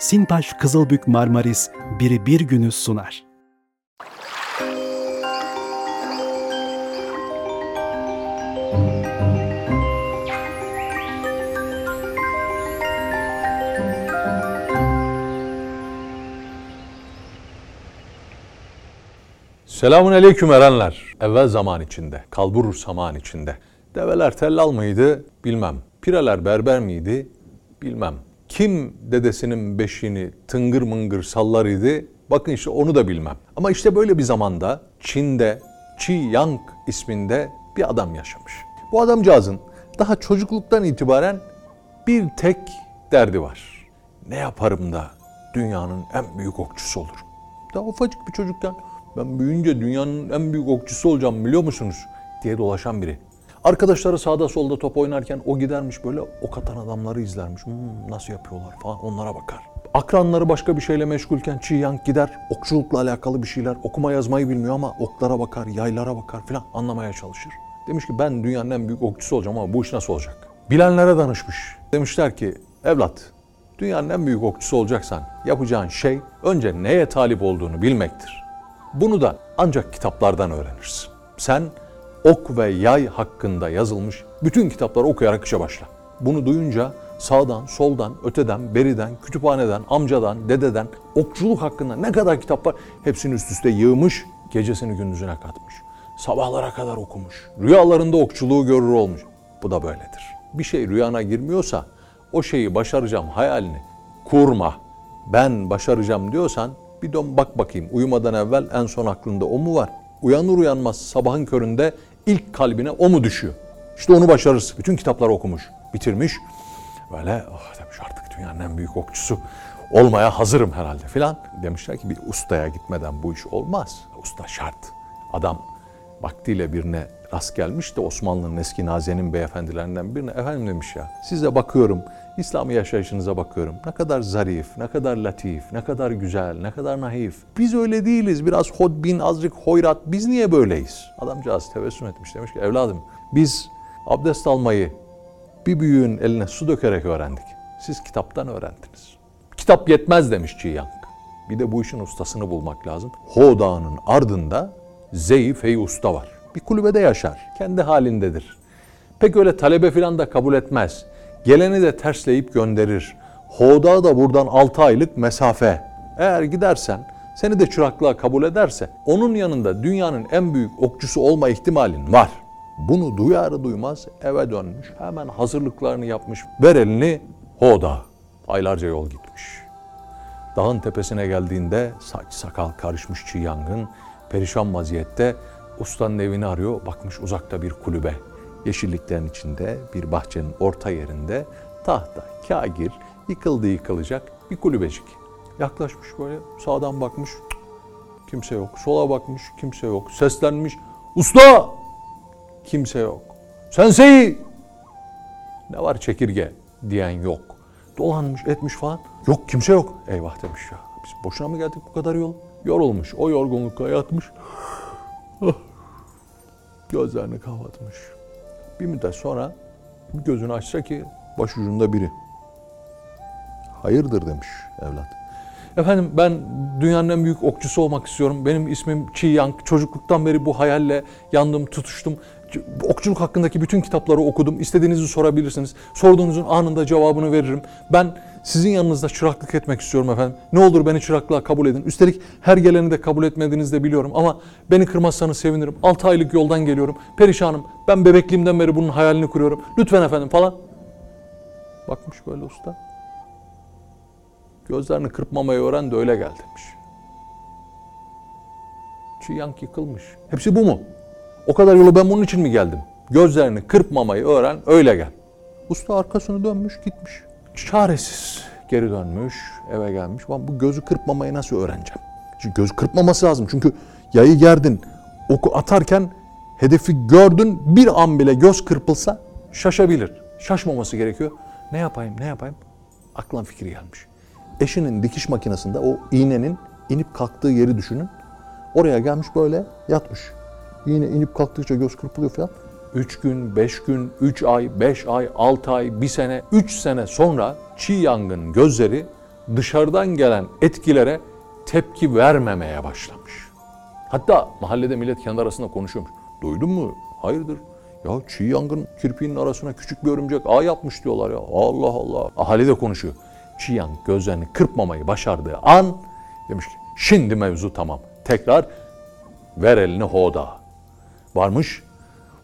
Sintaş Kızılbük Marmaris biri bir günü sunar. Selamun aleyküm erenler. Evvel zaman içinde, kalbur saman içinde. Develer tellal mıydı bilmem. Pireler berber miydi bilmem. Kim dedesinin beşiğini tıngır mıngır sallar idi bakın işte onu da bilmem. Ama işte böyle bir zamanda Çin'de Chi Yang isminde bir adam yaşamış. Bu adamcağızın daha çocukluktan itibaren bir tek derdi var. Ne yaparım da dünyanın en büyük okçusu olurum. Daha ufacık bir çocukken ben büyüyünce dünyanın en büyük okçusu olacağım biliyor musunuz? diye dolaşan biri. Arkadaşları sağda solda top oynarken o gidermiş böyle ok atan adamları izlermiş. Hmm, nasıl yapıyorlar falan onlara bakar. Akranları başka bir şeyle meşgulken Chi Yang gider okçulukla alakalı bir şeyler okuma yazmayı bilmiyor ama oklara bakar, yaylara bakar filan anlamaya çalışır. Demiş ki ben dünyanın en büyük okçusu olacağım ama bu iş nasıl olacak? Bilenlere danışmış. Demişler ki evlat dünyanın en büyük okçusu olacaksan yapacağın şey önce neye talip olduğunu bilmektir. Bunu da ancak kitaplardan öğrenirsin. Sen ok ve yay hakkında yazılmış bütün kitapları okuyarak işe başla. Bunu duyunca sağdan, soldan, öteden, beriden, kütüphaneden, amcadan, dededen okçuluk hakkında ne kadar kitap var hepsini üst üste yığmış, gecesini gündüzüne katmış. Sabahlara kadar okumuş. Rüyalarında okçuluğu görür olmuş. Bu da böyledir. Bir şey rüyana girmiyorsa o şeyi başaracağım hayalini kurma. Ben başaracağım diyorsan bir dön bak bakayım uyumadan evvel en son aklında o mu var? Uyanır uyanmaz sabahın köründe ilk kalbine o mu düşüyor? İşte onu başarırsın. Bütün kitapları okumuş, bitirmiş. Böyle oh demiş artık dünyanın en büyük okçusu olmaya hazırım herhalde filan. Demişler ki bir ustaya gitmeden bu iş olmaz. Usta şart. Adam vaktiyle birine rast gelmiş de Osmanlı'nın eski nazenin beyefendilerinden birine efendim demiş ya size bakıyorum İslami yaşayışınıza bakıyorum. Ne kadar zarif, ne kadar latif, ne kadar güzel, ne kadar naif. Biz öyle değiliz. Biraz hodbin, azıcık hoyrat. Biz niye böyleyiz? Adamcağız tebessüm etmiş. Demiş ki evladım biz abdest almayı bir büyüğün eline su dökerek öğrendik. Siz kitaptan öğrendiniz. Kitap yetmez demiş Çi Yang. Bir de bu işin ustasını bulmak lazım. Ho Dağı'nın ardında Zeyi Fey Usta var. Bir kulübede yaşar. Kendi halindedir. Pek öyle talebe filan da kabul etmez. Geleni de tersleyip gönderir. Hoda da buradan 6 aylık mesafe. Eğer gidersen seni de çıraklığa kabul ederse onun yanında dünyanın en büyük okçusu olma ihtimalin var. Bunu duyar duymaz eve dönmüş. Hemen hazırlıklarını yapmış. Ver elini Hoda. Aylarca yol gitmiş. Dağın tepesine geldiğinde saç sakal karışmış Çi Yang'ın perişan vaziyette ustanın evini arıyor. Bakmış uzakta bir kulübe. Yeşilliklerin içinde bir bahçenin orta yerinde tahta, kagir, yıkıldı yıkılacak bir kulübecik. Yaklaşmış böyle sağdan bakmış kimse yok. Sola bakmış kimse yok. Seslenmiş usta kimse yok. Sensei ne var çekirge diyen yok. Dolanmış etmiş falan. Yok kimse yok. Eyvah demiş ya. Biz boşuna mı geldik bu kadar yol? Yorulmuş. O yorgunlukla yatmış. Gözlerini kapatmış. Bir müddet sonra gözünü açsa ki başucunda biri. Hayırdır demiş evlat. Efendim ben dünyanın en büyük okçusu olmak istiyorum. Benim ismim Chi Yang. Çocukluktan beri bu hayalle yandım, tutuştum. Okçuluk hakkındaki bütün kitapları okudum. İstediğinizi sorabilirsiniz. Sorduğunuzun anında cevabını veririm. Ben sizin yanınızda çıraklık etmek istiyorum efendim. Ne olur beni çıraklığa kabul edin. Üstelik her geleni de kabul etmediğinizi de biliyorum ama beni kırmazsanız sevinirim. 6 aylık yoldan geliyorum. Perişanım. Ben bebekliğimden beri bunun hayalini kuruyorum. Lütfen efendim falan. Bakmış böyle usta. Gözlerini kırpmamayı öğren de öyle gel demiş. Çiyank yıkılmış. Hepsi bu mu? O kadar yolu ben bunun için mi geldim? Gözlerini kırpmamayı öğren öyle gel. Usta arkasını dönmüş gitmiş. Çaresiz geri dönmüş eve gelmiş. Ben bu gözü kırpmamayı nasıl öğreneceğim? Çünkü göz kırpmaması lazım. Çünkü yayı gerdin oku atarken hedefi gördün bir an bile göz kırpılsa şaşabilir. Şaşmaması gerekiyor. Ne yapayım ne yapayım? Aklına fikir gelmiş eşinin dikiş makinesinde o iğnenin inip kalktığı yeri düşünün. Oraya gelmiş böyle yatmış. İğne inip kalktıkça göz kırpılıyor falan. 3 gün, 5 gün, 3 ay, 5 ay, 6 ay, 1 sene, 3 sene sonra Chi Yang'ın gözleri dışarıdan gelen etkilere tepki vermemeye başlamış. Hatta mahallede millet kendi arasında konuşuyormuş. Duydun mu? Hayırdır? Ya çiğ yangın kirpiğinin arasına küçük bir örümcek ağ yapmış diyorlar ya. Allah Allah. Ahali de konuşuyor. Çiğ yang gözlerini kırpmamayı başardığı an demiş ki şimdi mevzu tamam. Tekrar ver elini hoda. Varmış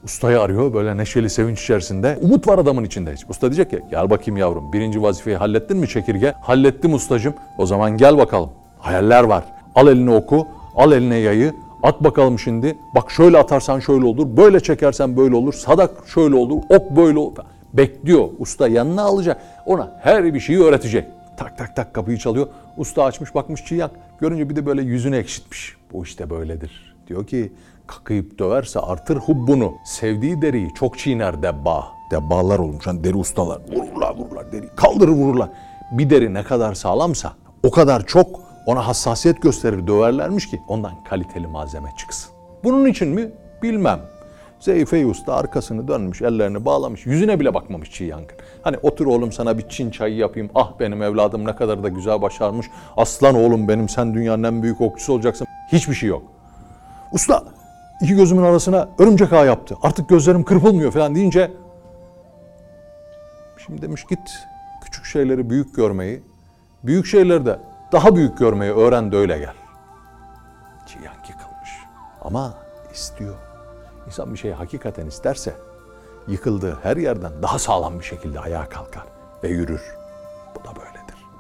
ustayı arıyor böyle neşeli sevinç içerisinde. Umut var adamın içinde. Usta diyecek ki gel bakayım yavrum birinci vazifeyi hallettin mi çekirge? Hallettim ustacım. O zaman gel bakalım. Hayaller var. Al elini oku, al eline yayı, at bakalım şimdi. Bak şöyle atarsan şöyle olur, böyle çekersen böyle olur, sadak şöyle olur, ok böyle olur. Bekliyor. Usta yanına alacak. Ona her bir şeyi öğretecek. Tak tak tak kapıyı çalıyor. Usta açmış bakmış çiyak. Görünce bir de böyle yüzünü ekşitmiş. Bu işte böyledir. Diyor ki kakayıp döverse artır hubbunu. Sevdiği deriyi çok çiğner debba. Debbalar olmuş. Hani deri ustalar. Vururlar vururlar deri. Kaldırır vururlar. Bir deri ne kadar sağlamsa o kadar çok ona hassasiyet gösterir döverlermiş ki ondan kaliteli malzeme çıksın. Bunun için mi? Bilmem. Zeyfe Usta arkasını dönmüş, ellerini bağlamış, yüzüne bile bakmamış çiğ yangın. Hani otur oğlum sana bir Çin çayı yapayım, ah benim evladım ne kadar da güzel başarmış, aslan oğlum benim sen dünyanın en büyük okçusu olacaksın. Hiçbir şey yok. Usta iki gözümün arasına örümcek ağ yaptı. Artık gözlerim kırpılmıyor falan deyince şimdi demiş git küçük şeyleri büyük görmeyi, büyük şeyleri de daha büyük görmeyi öğren de öyle gel. Çiyan yıkılmış. Ama istiyor. İnsan bir şeyi hakikaten isterse yıkıldığı her yerden daha sağlam bir şekilde ayağa kalkar ve yürür. Bu da böyledir.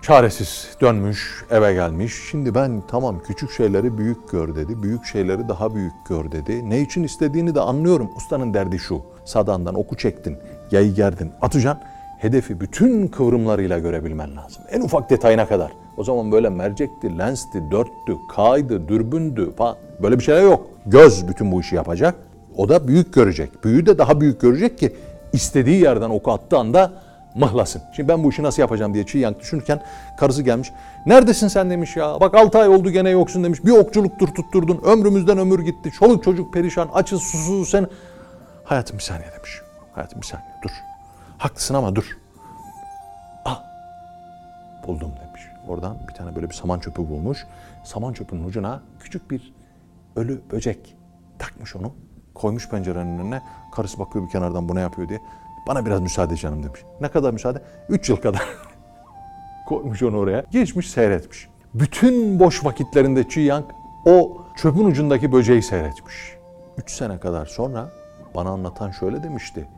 Çaresiz dönmüş, eve gelmiş. Şimdi ben tamam küçük şeyleri büyük gör dedi. Büyük şeyleri daha büyük gör dedi. Ne için istediğini de anlıyorum. Ustanın derdi şu. Sadandan oku çektin, yayı gerdin, atacaksın. Hedefi bütün kıvrımlarıyla görebilmen lazım. En ufak detayına kadar. O zaman böyle mercekti, lensti, dörttü, kaydı, dürbündü falan. Böyle bir şeyler yok. Göz bütün bu işi yapacak. O da büyük görecek. Büyüğü de daha büyük görecek ki istediği yerden oku attığı anda mıhlasın. Şimdi ben bu işi nasıl yapacağım diye çiğ yank düşünürken karısı gelmiş. Neredesin sen demiş ya. Bak 6 ay oldu gene yoksun demiş. Bir okçuluktur tutturdun. Ömrümüzden ömür gitti. Çoluk çocuk perişan. Açız susuz sen. Hayatım bir saniye demiş. Hayatım bir saniye dur. Haklısın ama dur. Ah buldum demiş. Oradan bir tane böyle bir saman çöpü bulmuş. Saman çöpünün ucuna küçük bir ölü böcek takmış onu. Koymuş pencerenin önüne. Karısı bakıyor bir kenardan bu ne yapıyor diye. Bana biraz müsaade canım demiş. Ne kadar müsaade? Üç yıl kadar. Koymuş onu oraya. Geçmiş seyretmiş. Bütün boş vakitlerinde Chi Yang o çöpün ucundaki böceği seyretmiş. Üç sene kadar sonra bana anlatan şöyle demişti.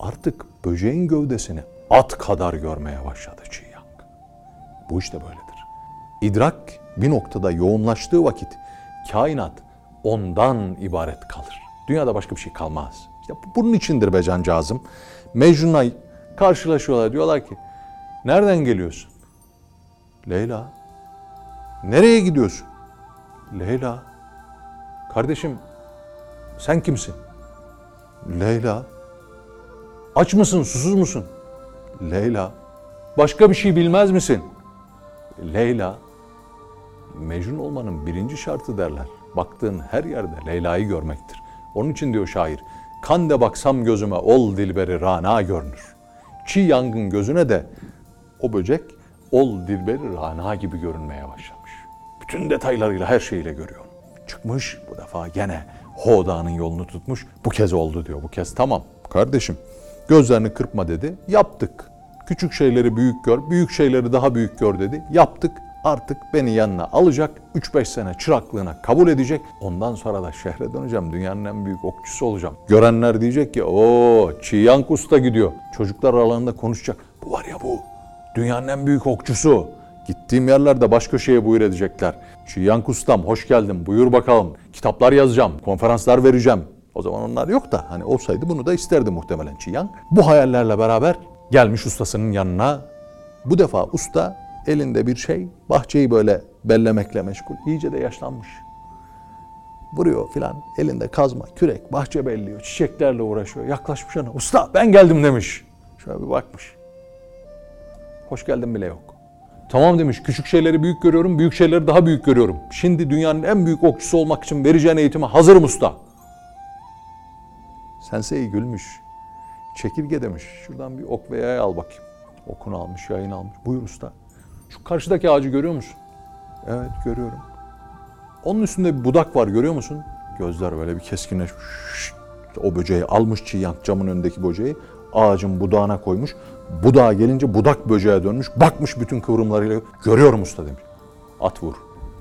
Artık böceğin gövdesini at kadar görmeye başladı Chi Yang. Bu işte böyledir. İdrak bir noktada yoğunlaştığı vakit kainat ondan ibaret kalır. Dünyada başka bir şey kalmaz. İşte bunun içindir be cancağızım. Mecnun'la karşılaşıyorlar diyorlar ki nereden geliyorsun? Leyla. Nereye gidiyorsun? Leyla. Kardeşim sen kimsin? Leyla. Aç mısın, susuz musun? Leyla. Başka bir şey bilmez misin? Leyla. Mecnun olmanın birinci şartı derler. Baktığın her yerde Leyla'yı görmektir. Onun için diyor şair, kan de baksam gözüme ol dilberi rana görünür. Çiğ yangın gözüne de o böcek ol dilberi rana gibi görünmeye başlamış. Bütün detaylarıyla her şeyiyle görüyor. Çıkmış bu defa gene Hoda'nın yolunu tutmuş. Bu kez oldu diyor. Bu kez tamam kardeşim. Gözlerini kırpma dedi. Yaptık. Küçük şeyleri büyük gör, büyük şeyleri daha büyük gör dedi. Yaptık. Artık beni yanına alacak. 3-5 sene çıraklığına kabul edecek. Ondan sonra da şehre döneceğim. Dünyanın en büyük okçusu olacağım. Görenler diyecek ki o Çiyank Usta gidiyor. Çocuklar aralarında konuşacak. Bu var ya bu. Dünyanın en büyük okçusu. Gittiğim yerlerde baş köşeye buyur edecekler. Çiyank Ustam hoş geldin buyur bakalım. Kitaplar yazacağım, konferanslar vereceğim. O zaman onlar yok da hani olsaydı bunu da isterdi muhtemelen Çiyank. Bu hayallerle beraber gelmiş ustasının yanına. Bu defa usta elinde bir şey bahçeyi böyle bellemekle meşgul. İyice de yaşlanmış. Vuruyor filan elinde kazma, kürek, bahçe belliyor, çiçeklerle uğraşıyor. Yaklaşmış ona usta ben geldim demiş. Şöyle bir bakmış. Hoş geldin bile yok. Tamam demiş küçük şeyleri büyük görüyorum, büyük şeyleri daha büyük görüyorum. Şimdi dünyanın en büyük okçusu olmak için vereceğin eğitime hazırım usta. Sensei gülmüş. Çekirge demiş. Şuradan bir ok ve yay al bakayım. Okunu almış, yayını almış. Buyur usta. Şu karşıdaki ağacı görüyor musun? Evet görüyorum. Onun üstünde bir budak var görüyor musun? Gözler böyle bir keskinleşmiş. Şşt! O böceği almış çiğ yank camın önündeki böceği ağacın budağına koymuş. Budağa gelince budak böceğe dönmüş. Bakmış bütün kıvrımlarıyla. Görüyorum usta demiş. At vur.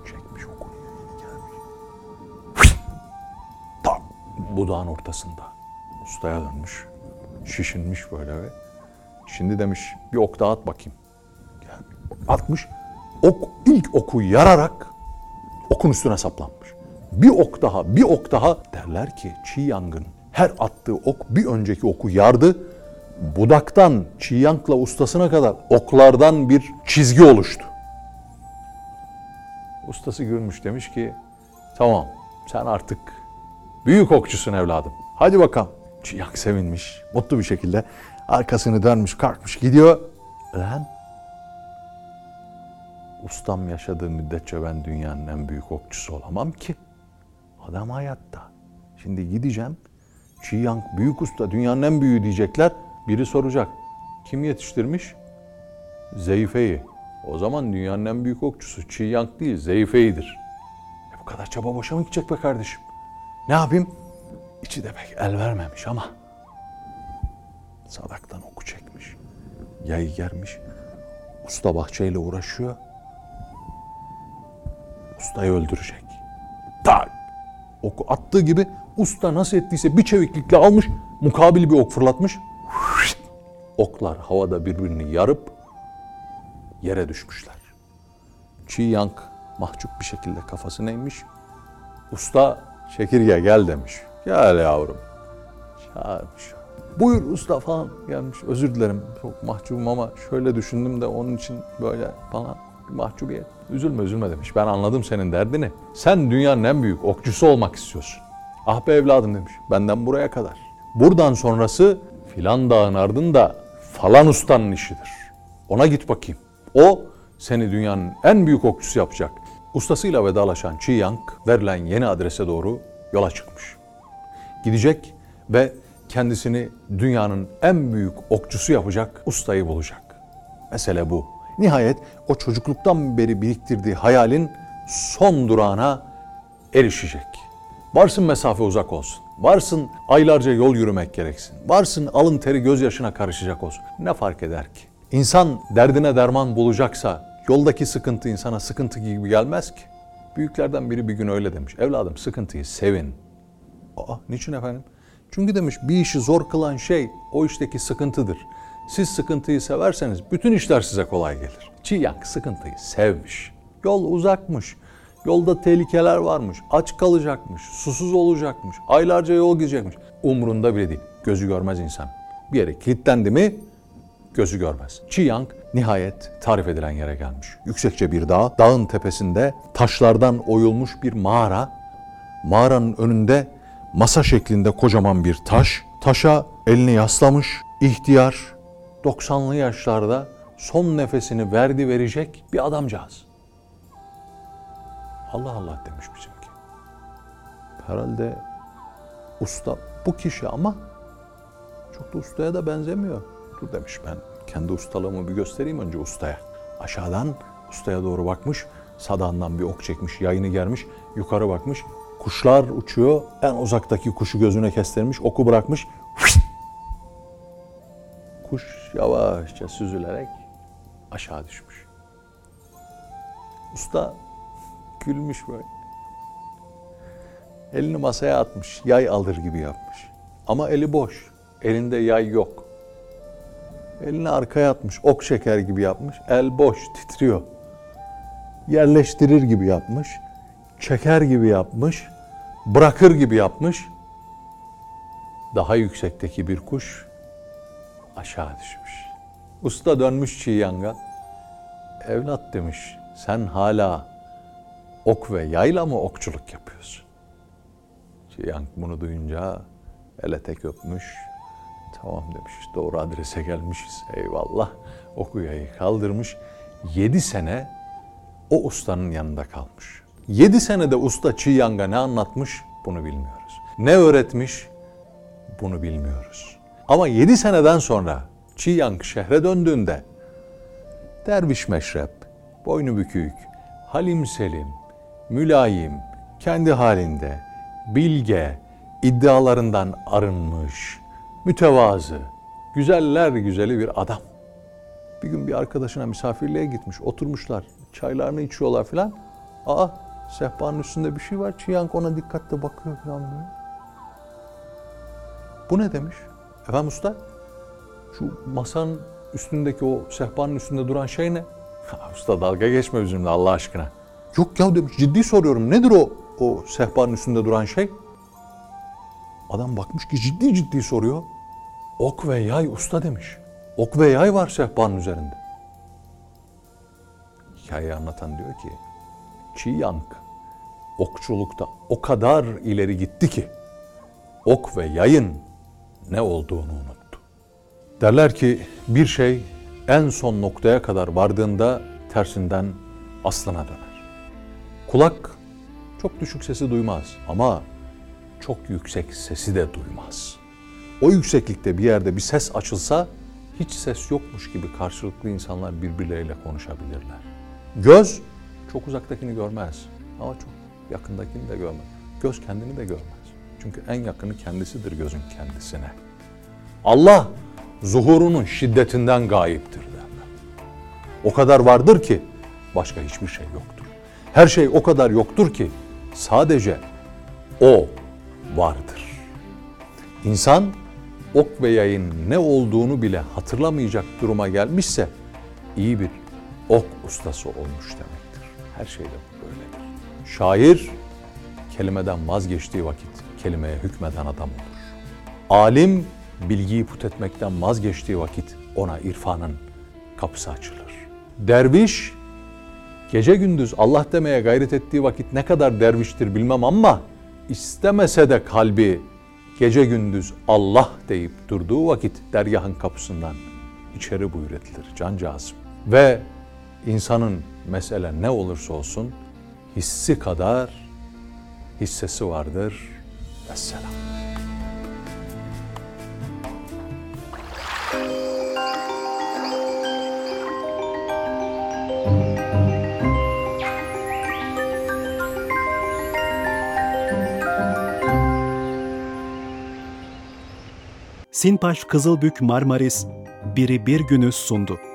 Çekmiş oku. Gelmiş. Tam budağın ortasında. Ustaya dönmüş. Şişinmiş böyle ve şimdi demiş bir ok daha at bakayım. Atmış. Ok ilk oku yararak okun üstüne saplanmış. Bir ok daha, bir ok daha derler ki çiğ yangın her attığı ok bir önceki oku yardı. Budaktan çiğ yankla ustasına kadar oklardan bir çizgi oluştu. Ustası gülmüş demiş ki tamam sen artık büyük okçusun evladım. Hadi bakalım. Çiğ yank sevinmiş mutlu bir şekilde arkasını dönmüş kalkmış gidiyor. Lan ustam yaşadığı müddetçe ben dünyanın en büyük okçusu olamam ki. Adam hayatta. Şimdi gideceğim. Çiğ Yang büyük usta dünyanın en büyüğü diyecekler. Biri soracak. Kim yetiştirmiş? Zeyfe'yi. O zaman dünyanın en büyük okçusu Çiğ Yang değil Zeyfe'yidir. E bu kadar çaba boşa mı gidecek be kardeşim? Ne yapayım? İçi de pek el vermemiş ama. Sadaktan oku çekmiş. Yayı germiş. Usta bahçeyle uğraşıyor. Ustayı öldürecek. Tak! Oku attığı gibi usta nasıl ettiyse bir çeviklikle almış, mukabil bir ok fırlatmış. Oklar havada birbirini yarıp yere düşmüşler. Çiğ yank mahcup bir şekilde kafasını eğmiş. Usta çekirge gel demiş. Gel yavrum. Çağırmış. Buyur usta falan gelmiş. Özür dilerim çok mahcubum ama şöyle düşündüm de onun için böyle falan mahcubiyet. Üzülme üzülme demiş. Ben anladım senin derdini. Sen dünyanın en büyük okçusu olmak istiyorsun. Ah be evladım demiş. Benden buraya kadar. Buradan sonrası filan dağın ardında falan ustanın işidir. Ona git bakayım. O seni dünyanın en büyük okçusu yapacak. Ustasıyla vedalaşan Çi Yang verilen yeni adrese doğru yola çıkmış. Gidecek ve kendisini dünyanın en büyük okçusu yapacak ustayı bulacak. Mesele bu. Nihayet o çocukluktan beri biriktirdiği hayalin son durağına erişecek. Varsın mesafe uzak olsun. Varsın aylarca yol yürümek gereksin. Varsın alın teri gözyaşına karışacak olsun. Ne fark eder ki? İnsan derdine derman bulacaksa yoldaki sıkıntı insana sıkıntı gibi gelmez ki. Büyüklerden biri bir gün öyle demiş. Evladım sıkıntıyı sevin. Aa niçin efendim? Çünkü demiş bir işi zor kılan şey o işteki sıkıntıdır. Siz sıkıntıyı severseniz bütün işler size kolay gelir. Çiğ Yang sıkıntıyı sevmiş. Yol uzakmış. Yolda tehlikeler varmış. Aç kalacakmış. Susuz olacakmış. Aylarca yol gidecekmiş. Umrunda bile değil. Gözü görmez insan. Bir yere kilitlendi mi gözü görmez. Çi Yang nihayet tarif edilen yere gelmiş. Yüksekçe bir dağ, dağın tepesinde taşlardan oyulmuş bir mağara. Mağaranın önünde masa şeklinde kocaman bir taş. Taşa elini yaslamış ihtiyar 90'lı yaşlarda son nefesini verdi verecek bir adamcağız. Allah Allah demiş bizimki. Herhalde usta bu kişi ama çok da ustaya da benzemiyor. Dur demiş ben kendi ustalığımı bir göstereyim önce ustaya. Aşağıdan ustaya doğru bakmış. Sadağından bir ok çekmiş, yayını germiş. Yukarı bakmış. Kuşlar uçuyor. En uzaktaki kuşu gözüne kestirmiş. Oku bırakmış. Kuş yavaşça süzülerek aşağı düşmüş. Usta gülmüş böyle. Elini masaya atmış. Yay alır gibi yapmış. Ama eli boş. Elinde yay yok. Elini arkaya atmış. Ok şeker gibi yapmış. El boş, titriyor. Yerleştirir gibi yapmış. Çeker gibi yapmış. Bırakır gibi yapmış. Daha yüksekteki bir kuş aşağı düşmüş. Usta dönmüş Çiğ Yang'a. Evlat demiş, sen hala ok ve yayla mı okçuluk yapıyorsun? Çiğ Yang bunu duyunca ele tek öpmüş. Tamam demiş, doğru adrese gelmişiz. Eyvallah. Oku yayı kaldırmış. Yedi sene o ustanın yanında kalmış. Yedi senede usta Çiğ Yang'a ne anlatmış bunu bilmiyoruz. Ne öğretmiş bunu bilmiyoruz. Ama yedi seneden sonra Çi Yang şehre döndüğünde derviş meşrep, boynu bükük, halim selim, mülayim, kendi halinde, bilge, iddialarından arınmış, mütevazı, güzeller güzeli bir adam. Bir gün bir arkadaşına misafirliğe gitmiş, oturmuşlar, çaylarını içiyorlar filan. Aa, sehpanın üstünde bir şey var, Çiyank ona dikkatle bakıyor filan böyle. Bu ne demiş? Efendim usta, şu masanın üstündeki o sehpanın üstünde duran şey ne? Ha, usta dalga geçme bizimle Allah aşkına. Yok ya demiş ciddi soruyorum nedir o o sehpanın üstünde duran şey? Adam bakmış ki ciddi ciddi soruyor. Ok ve yay usta demiş. Ok ve yay var sehpanın üzerinde. Hikayeyi anlatan diyor ki Çi Yang okçulukta o kadar ileri gitti ki ok ve yayın ne olduğunu unuttu. Derler ki bir şey en son noktaya kadar vardığında tersinden aslına döner. Kulak çok düşük sesi duymaz ama çok yüksek sesi de duymaz. O yükseklikte bir yerde bir ses açılsa hiç ses yokmuş gibi karşılıklı insanlar birbirleriyle konuşabilirler. Göz çok uzaktakini görmez ama çok yakındakini de görmez. Göz kendini de görmez. Çünkü en yakını kendisidir gözün kendisine. Allah zuhurunun şiddetinden gayiptir derler. O kadar vardır ki başka hiçbir şey yoktur. Her şey o kadar yoktur ki sadece o vardır. İnsan ok ve yayın ne olduğunu bile hatırlamayacak duruma gelmişse iyi bir ok ustası olmuş demektir. Her şeyde böyledir. Şair kelimeden vazgeçtiği vakit kelimeye hükmeden adam olur. Alim bilgiyi put etmekten vazgeçtiği vakit ona irfanın kapısı açılır. Derviş gece gündüz Allah demeye gayret ettiği vakit ne kadar derviştir bilmem ama istemese de kalbi gece gündüz Allah deyip durduğu vakit dergahın kapısından içeri buyur edilir cancağızım. Ve insanın mesele ne olursa olsun hissi kadar hissesi vardır. Vesselam. Sinpaş Kızılbük Marmaris Biri Bir Günü sundu.